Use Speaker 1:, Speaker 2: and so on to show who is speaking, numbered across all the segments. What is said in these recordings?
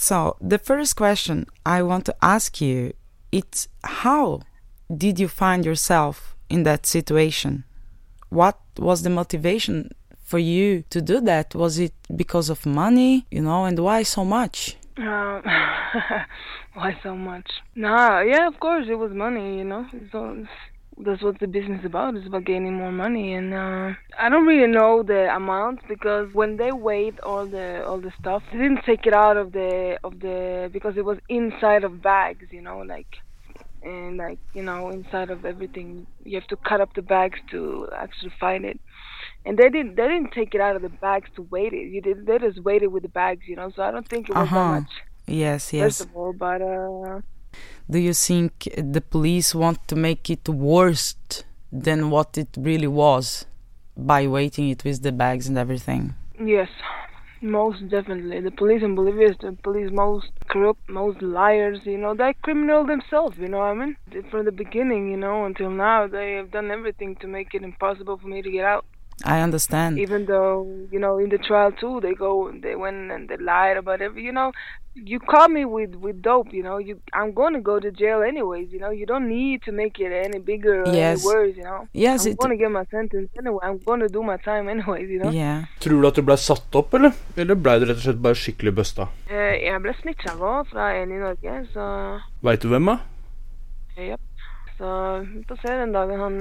Speaker 1: So the first question I want to ask you it's how did you find yourself in that situation? What was the motivation for you to do that? Was it because of money, you know, and why so much?
Speaker 2: Um, why so much? Nah, yeah, of course it was money, you know. That's what the business is about. It's about gaining more money, and uh, I don't really know the amount because when they weighed all the all the stuff, they didn't take it out of the of the because it was inside of bags, you know, like and like you know inside of everything you have to cut up the bags to actually find it and they didn't they didn't take it out of the bags to weight it you did they just weighed it with the bags you know so i don't think it was
Speaker 1: Uh-huh.
Speaker 2: that much
Speaker 1: Yes, yes.
Speaker 2: first of all but uh
Speaker 1: Do you think the police want to make it worse than what it really was by weighting it with the bags and everything?
Speaker 2: yes most definitely. The police in bolivia is the police most corrupt most liars you know they're criminal themselves you know what i mean? From the beginning you know until now they have done everything to make it impossible for me to get out
Speaker 1: I understand.
Speaker 2: even though you know in the trial too they go and they went and they lied about it. you know you caught me with with dope you know you i'm going to go to jail anyways you know you don't need to make it any bigger or
Speaker 1: Yes.
Speaker 2: any worse you know
Speaker 1: Yes,
Speaker 2: i'm going to get my sentence anyway i'm going to do my time anyways you know
Speaker 1: Yeah.
Speaker 3: Tror du at du ble satt opp, eller? Eller ble du rett og slett bare skikkelig busta?
Speaker 2: Eh, jeg ble snitcha på fra en i Norge så
Speaker 3: Veit du hvem, da?
Speaker 2: Yep så vi får se den dagen han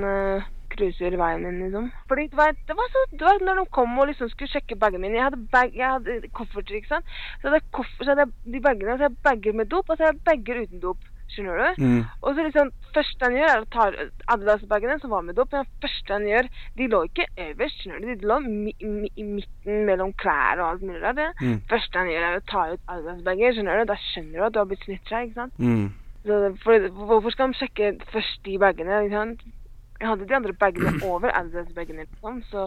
Speaker 2: cruiser veien min, liksom. Fordi du vet, det var så, du vet, når de kom og liksom skulle sjekke bagene mine Jeg hadde, bag, jeg hadde kofferter, ikke sant. Så hadde jeg koffer, så hadde jeg de bagene, så jeg bager med dop, og så hadde jeg bager uten dop. Skjønner du?
Speaker 3: Mm.
Speaker 2: Og så liksom, første han gjør, er å ta Adidas-bagene som var med dop. Men første han gjør, de lå ikke øverst, skjønner du. De lå mi, mi, i midten mellom klær og alt mulig rart. det.
Speaker 3: Mm.
Speaker 2: første han gjør, er å ta ut Adidas-bager, skjønner du. Da skjønner du at du har blitt snitcha, ikke sant.
Speaker 3: Mm.
Speaker 2: Så for, hvorfor skal de sjekke først de bagene? Ikke sant? Jeg hadde de andre bagene over Adidas-bagene, liksom, så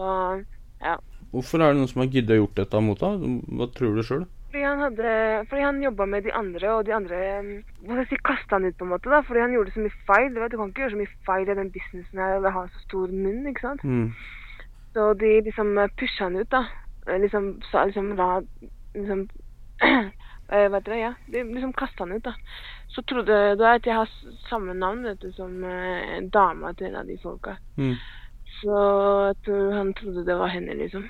Speaker 2: ja.
Speaker 3: Hvorfor er det noen som har giddet å gjort dette mot deg? Hva tror du sjøl?
Speaker 2: Fordi han hadde Fordi han jobba med de andre, og de andre um, Hva skal jeg si kasta han ut, på en måte, da. Fordi han gjorde så mye feil. Du vet, du kan ikke gjøre så mye feil i den businessen her eller ha så stor munn, ikke sant.
Speaker 3: Mm.
Speaker 2: Så de liksom pusha han ut, da. Eh, Liksom sa liksom la Liksom eh, Vet dere, ja. De liksom kasta han ut, da. Så trodde Du vet, jeg har s- samme navn, vet du, som eh, dama til en av de folka.
Speaker 3: Mm.
Speaker 2: Så jeg tror han trodde det var henne, liksom.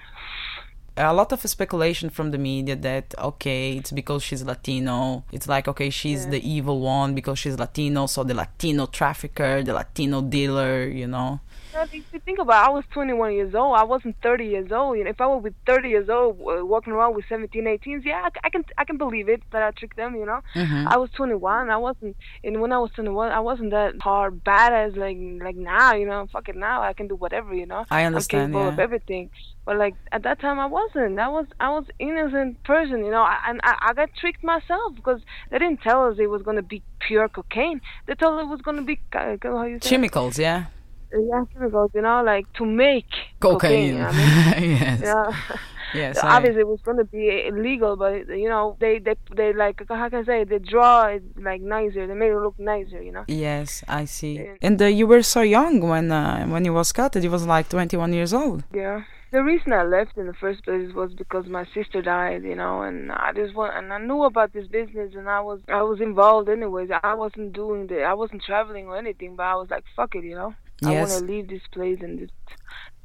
Speaker 1: a lot of speculation from the media that okay it's because she's latino it's like okay she's
Speaker 2: Yeah.
Speaker 1: the evil one because she's latino so the latino trafficker the latino dealer you know
Speaker 2: Well, if you think about it, I was 21 years old. I wasn't 30 years old. You know, if I with 30 years old, uh, walking around with 17, 18s, yeah, I, I can I can believe it that I tricked them. You know,
Speaker 1: Mhm.
Speaker 2: I was 21. I wasn't, and when I was 21, I wasn't that hard badass like like now. You know, fuck it now. I can do whatever. You know,
Speaker 1: I understand,
Speaker 2: I'm capable of everything. But like at that time, I wasn't. I was I was innocent person. You know, I, and I, I got tricked myself because they didn't tell us it was gonna be pure cocaine. They told us it was gonna be uh, how you say it?
Speaker 1: chemicals yeah
Speaker 2: yeah, chemicals, you know, like to make
Speaker 1: cocaine,
Speaker 2: what I mean?
Speaker 1: yes
Speaker 2: Yeah.
Speaker 1: yes
Speaker 2: So
Speaker 1: I-
Speaker 2: obviously, it was going to be illegal, but you know, they they they like how can I say they draw it like nicer. They make it look nicer, you know.
Speaker 1: yes i see
Speaker 2: Yeah.
Speaker 1: and uh, you were so young when uh, when you was cut you was like 21 years old
Speaker 2: Yeah. The reason I left in the first place was because my sister died, you know, and I just want and I knew about this business and I was I was involved anyways. I wasn't doing the I wasn't traveling or anything, but I was like, fuck it, you know. I
Speaker 1: Yes.
Speaker 2: want to leave this place and just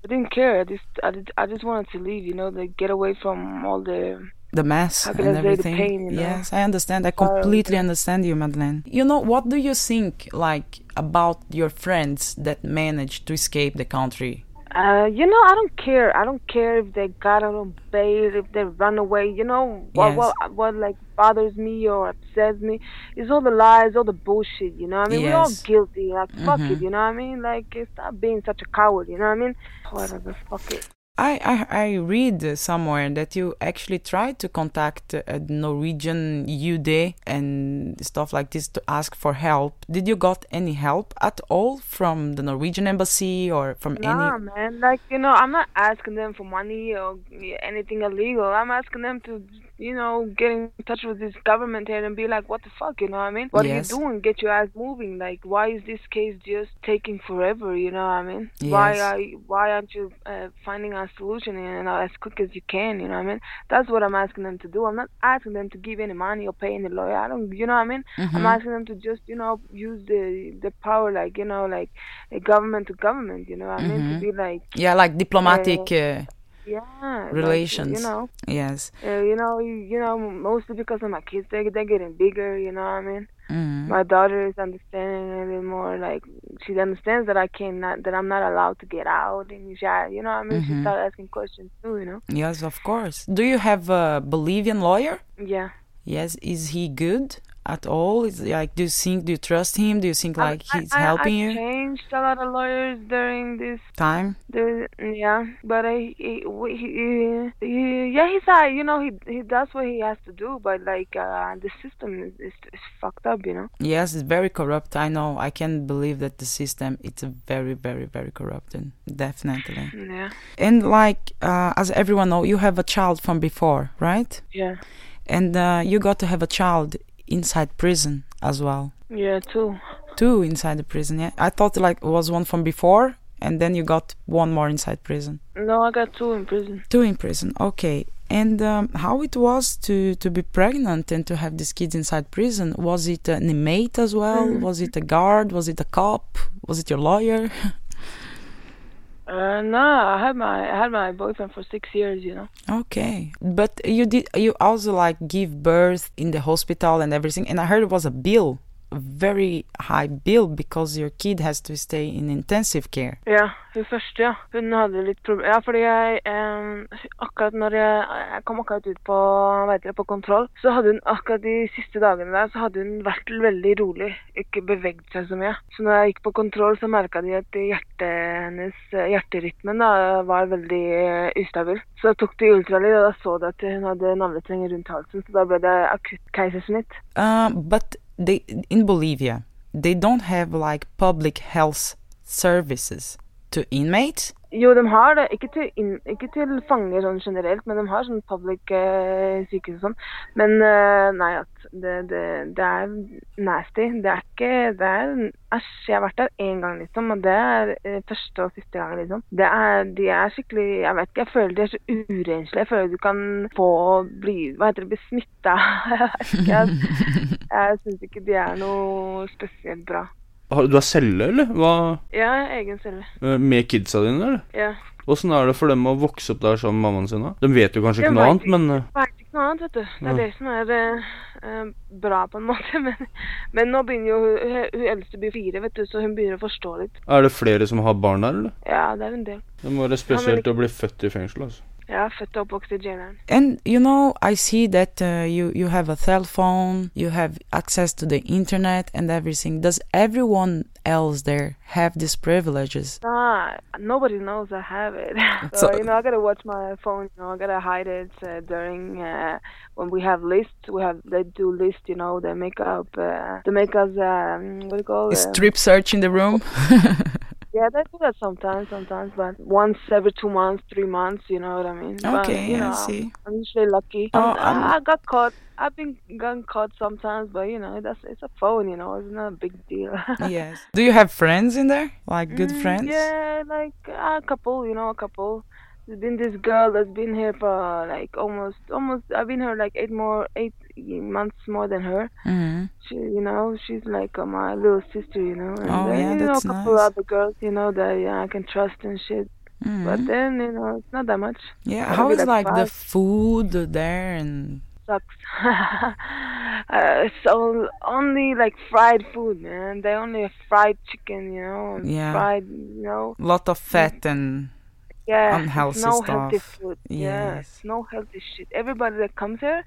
Speaker 2: I didn't care. I just I, did, I just wanted to leave, you know, like get away from all the
Speaker 1: the mess and
Speaker 2: I
Speaker 1: everything.
Speaker 2: pain, you know?
Speaker 1: Yes, I understand. I completely understand you, Madeleine. You know, what do you think, like, about your friends that managed to escape the country?
Speaker 2: Uh, you know, I don't care. I don't care if they got out on bail, if they run away. You know, what
Speaker 1: Yes.
Speaker 2: what what like bothers me or upsets me is all the lies, all the bullshit. You know, what I mean, we're all guilty. Like fuck
Speaker 1: Mhm.
Speaker 2: it. You know what I mean? Like stop being such a coward. You know what I mean? Whatever. Fuck it.
Speaker 1: I, I, I read somewhere that you actually tried to contact a Norwegian UD and stuff like this to ask for help. Did you got any help at all from the Norwegian embassy or from
Speaker 2: Nah,
Speaker 1: any?
Speaker 2: man. Like you know, I'm not asking them for money or anything illegal. I'm asking them to you know, get in touch with this government here and be like, what the fuck, you know what I mean? What
Speaker 1: Yes.
Speaker 2: are you doing? Get your ass moving. Like, why is this case just taking forever? You know what I mean? Why are you, why aren't you uh, finding a solution you know, as quick as you can? You know what I mean? That's what I'm asking them to do. I'm not asking them to give any money or pay any lawyer. I don't, you know what I mean? I'm
Speaker 1: Mhm.
Speaker 2: asking them to just, you know, use the the power, like, you know, like a government to government. You know what I mean? To be like,
Speaker 1: Yeah, like diplomatic. Uh,
Speaker 2: yeah, like,
Speaker 1: Relations.
Speaker 2: you know,
Speaker 1: yes.
Speaker 2: uh, you know, you, you know, mostly because of my kids, they they're getting bigger. You know what I mean?
Speaker 1: Mhm.
Speaker 2: My daughter is understanding a little more. Like she understands that I cannot, that I'm not allowed to get out, and she, you know, what I mean, she
Speaker 1: Mhm.
Speaker 2: started asking questions too. You know?
Speaker 1: Yes, of course. Do you have a Bolivian lawyer?
Speaker 2: Yeah.
Speaker 1: Yes. Is he good at all? Is like, do you think? Do you trust him? Do you think like
Speaker 2: I-
Speaker 1: he's
Speaker 2: I,
Speaker 1: helping
Speaker 2: I
Speaker 1: you?
Speaker 2: changed a lot of lawyers during this
Speaker 1: Time.
Speaker 2: The, yeah, but I, he, he, he, he, yeah, he's uh, you know, he he does what he has to do, but like uh, the system is, is, is fucked up, you know.
Speaker 1: Yes, it's very corrupt. I know. I can't believe that the system it's a very, very, very corrupted. Definitely.
Speaker 2: Yeah,
Speaker 1: And like, uh, as everyone know, you have a child from before, right?
Speaker 2: yeah,
Speaker 1: And uh, you got to have a child inside prison as well.
Speaker 2: yeah, two.
Speaker 1: Two inside the prison. Yeah, I thought like it was one from before, and then you got one more inside prison.
Speaker 2: No, I got two in prison.
Speaker 1: Two in prison. Okay. And um, how it was to to be pregnant and to have these kids inside prison? Was it an inmate as well? Was it a guard? Was it a cop? Was it your lawyer?
Speaker 2: Uh, no, I had my I had my boyfriend for six years, you know.
Speaker 1: Okay, but you did you also like give birth in the hospital and everything, and I heard it was a bill, very high bill because your kid has to stay in intensive care.
Speaker 2: Ja, hun første, ja. Hun hadde litt problemer. Ja, fordi jeg eh, Akkurat når jeg, jeg kom akkurat ut på, vet jeg, på kontroll, så hadde hun akkurat de siste dagene der, så hadde hun vært veldig rolig. Ikke beveget seg så mye. Så når jeg gikk på kontroll, så merka de at hjertet hennes, hjerterytmen da, var veldig eh, ustabil. Så tok de ultralyd, og da så de at hun hadde navletrenger rundt halsen. Så da ble det akutt keisersnitt.
Speaker 1: Uh, but they in Bolivia, they don't have like public health services to inmates.
Speaker 2: Jo, de har det. Ikke til, inn, ikke til fanger sånn generelt, men de har sånn public eh, sykehus og sånn. Men eh, nei, at det, det, det er nasty. Det er ikke Det er Æsj, jeg har vært der én gang, liksom. Og det er eh, første og siste gang, liksom. Det er, de er skikkelig Jeg vet ikke, jeg føler de er så urenslige. Jeg føler du kan få bli Hva heter det? Bli smitta. jeg vet ikke. Jeg, syns ikke de er noe spesielt bra.
Speaker 3: Har, du har celle, eller? Hva,
Speaker 2: Ja, egen celle.
Speaker 3: eh, med kidsa dine, eller?
Speaker 2: Ja.
Speaker 3: Åssen er det for dem å vokse opp der sammen med mammaen sin? da? De vet jo kanskje ikke noe annet, men eh,
Speaker 2: Veit ikke noe annet, vet du. Det er
Speaker 3: Ja.
Speaker 2: det som er eh, bra på en måte. Men, men nå begynner jo hun, hun, eldste blir fire, vet du, så hun begynner å forstå litt.
Speaker 3: er det flere som har barn der, eller?
Speaker 2: Ja, det er en del.
Speaker 3: Det må være spesielt å bli født i fengsel, altså.
Speaker 2: Og oppvokst i jaileren.
Speaker 1: And you know, I see that uh, you you have a cell phone, you have access to the internet and everything. Does everyone else there have these privileges?
Speaker 2: Nah, nobody knows I have it.
Speaker 1: So-
Speaker 2: so, you know, I gotta watch my phone. You know, I gotta hide it uh, during uh, when we have lists. We have they do lists. You know, they make up. Uh, they make us um, what do you call it?
Speaker 1: Strip search in the room.
Speaker 2: Yeah, they do that sometimes, sometimes, but once every two months, three months, you know what I mean? But,
Speaker 1: Okay,
Speaker 2: you
Speaker 1: I see.
Speaker 2: I'm usually lucky.
Speaker 1: Oh, I'm-
Speaker 2: I got caught. I've been gotten caught sometimes, but you know, that's it's a phone, you know, it's not a big deal.
Speaker 1: yes. Do you have friends in there? Like good
Speaker 2: Mm,
Speaker 1: friends?
Speaker 2: Yeah, like a couple, you know, a couple. There's been this girl that's been here for like almost, almost. I've been here like eight more, eight months more than her.
Speaker 1: hmm
Speaker 2: She, you know, she's like uh, my little sister, you know. And
Speaker 1: Oh,
Speaker 2: then,
Speaker 1: yeah,
Speaker 2: you know, a couple
Speaker 1: nice.
Speaker 2: other girls, you know, that yeah, I can trust and shit.
Speaker 1: Mhm.
Speaker 2: But then, you know, it's not that much.
Speaker 1: Yeah. How is
Speaker 2: like
Speaker 1: like the food there and?
Speaker 2: Sucks. uh, it's all, only like fried food, man. They only have fried chicken, you know, and
Speaker 1: Yeah.
Speaker 2: fried, you know.
Speaker 1: lot of fat and
Speaker 2: Yeah,
Speaker 1: Unhealthy
Speaker 2: no healthy food.
Speaker 1: Yes.
Speaker 2: no healthy shit. Everybody that comes here,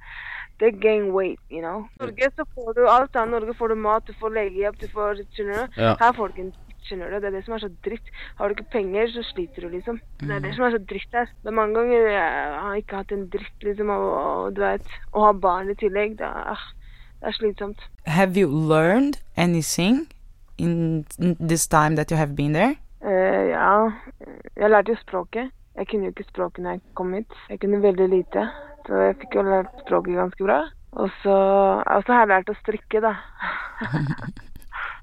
Speaker 2: they gain weight, you know. Norge så får du alt annet. Norge får du mat, du får legehjelp, du får skjønner du.
Speaker 3: Ja.
Speaker 2: Her får du ikke skjønner du. Det er det som er så dritt. Har du ikke penger, så sliter du, liksom. Det er det som er så dritt her. Det er mange ganger jeg har ikke hatt en dritt, liksom, og, og du vet, å ha barn i tillegg, det er, ah, det er slitsomt.
Speaker 1: have you learned anything in in this time that you have been there?
Speaker 2: Uh, ja, jeg lærte jo språket. Jeg kunne jo ikke språket når jeg kom hit. Jeg kunne veldig lite. Så jeg fikk jo lært språket ganske bra. Og så, og har jeg lært å strikke, da.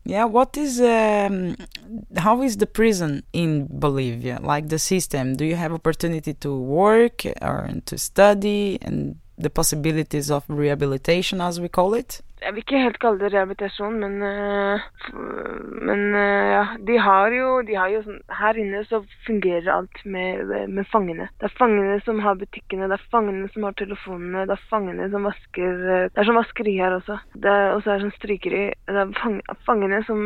Speaker 1: Yeah, what is um, how is the prison in Bolivia? Like the system, do you have opportunity to work or to study and the possibilities of rehabilitation, as we call it?
Speaker 2: Jeg vil ikke helt kalle det rehabilitasjon, men, øh, men øh, ja, de har jo, de har jo sånn, Her inne så fungerer alt med, med fangene. Det er fangene som har butikkene, det er fangene som har telefonene, det er fangene som vasker øh, Det er sånn vaskeri her også. Det er, og så er sånn strykeri. Det er fang, fangene som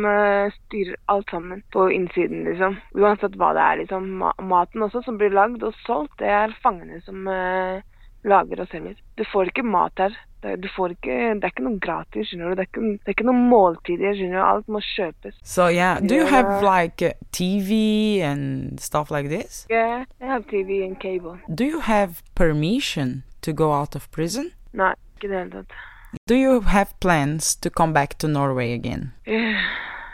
Speaker 2: styrer alt sammen på innsiden, liksom. Uansett hva det er, liksom. Maten også som blir lagd og solgt, det er fangene som lager og selger. Du får ikke mat her. Du får ikke, det er ikke noe gratis, skjønner du. Det er ikke, det er ikke noe måltider, skjønner du. Alt må kjøpes.
Speaker 1: So yeah, do you have like TV and stuff like this?
Speaker 2: Yeah, I have TV and cable.
Speaker 1: Do you have permission to go out of prison?
Speaker 2: Nei, ikke i det hele tatt.
Speaker 1: Do you have plans to come back to Norway again?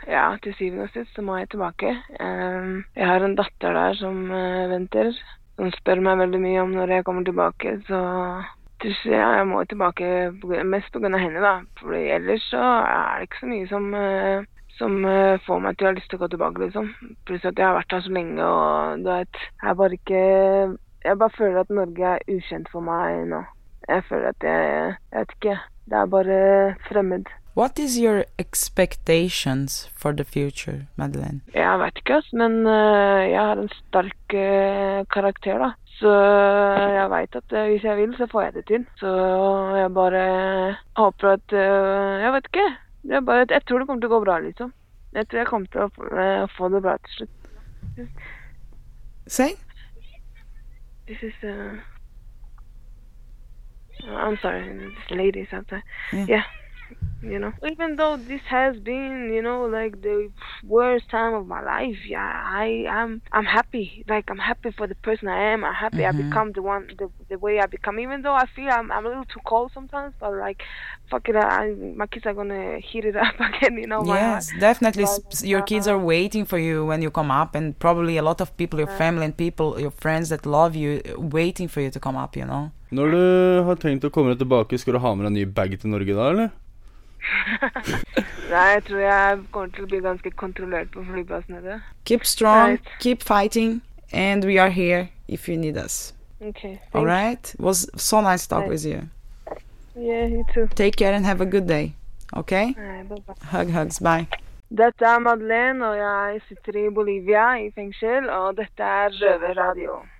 Speaker 2: Ja, til syvende og sist så må jeg tilbake. Ehm, jeg har en datter der som eh, venter. Hun spør meg veldig mye om når jeg kommer tilbake, så ja, jeg må tilbake mest pga. henne, da. For ellers så er det ikke så mye som eh, som eh, får meg til å ha lyst til å gå tilbake, liksom. Pluss at jeg har vært her så lenge, og du vet Jeg bare ikke Jeg bare føler at Norge er ukjent for meg nå. Jeg føler at jeg Jeg vet ikke. Det er bare fremmed.
Speaker 1: What is your expectations for the future, Madeleine?
Speaker 2: Jeg vet ikke, men øh, jeg har en sterk karakter, da. Så jeg veit at øh, hvis jeg vil, så får jeg det til. Så jeg bare håper at øh, Jeg vet ikke. Jeg, bare, jeg tror det kommer til å gå bra, liksom. Jeg tror jeg kommer til å få det bra til slutt.
Speaker 1: Say?
Speaker 2: This is uh, I'm sorry, this lady's there.
Speaker 1: Yeah.
Speaker 2: yeah. You know, even though this has been, you know, like the worst time of my life, yeah, I am, I'm happy. Like I'm happy for the person I am. I'm happy I
Speaker 1: Mhm.
Speaker 2: become the one, the, the way I become. Even though I feel I'm, I'm a little too cold sometimes, but like, fuck it, I, my kids are gonna heat it up again. You know, my
Speaker 1: Yes, definitely.
Speaker 2: But,
Speaker 1: s- Your kids are waiting for you when you come up, and probably a lot of people, your family and people, your friends that love you, uh, waiting for you to come up. You know.
Speaker 3: Når du har tenkt å komme deg tilbake, skal du ha med deg en ny bag til Norge da, eller?
Speaker 2: Nei, jeg tror jeg kommer til å bli ganske kontrollert på flyplassen. Vet.
Speaker 1: Keep strong,
Speaker 2: Right.
Speaker 1: keep fighting, and we are here if you need us.
Speaker 2: Okay.
Speaker 1: All right. It was so nice to talk
Speaker 2: Right.
Speaker 1: with you.
Speaker 2: Yeah, you too.
Speaker 1: Take care and have a good day. Okay.
Speaker 2: Nei, bye bye.
Speaker 1: Hug, hugs. Bye.
Speaker 2: Dette er Madeleine, og jeg sitter i Bolivia i fengsel, og dette er Røverradio.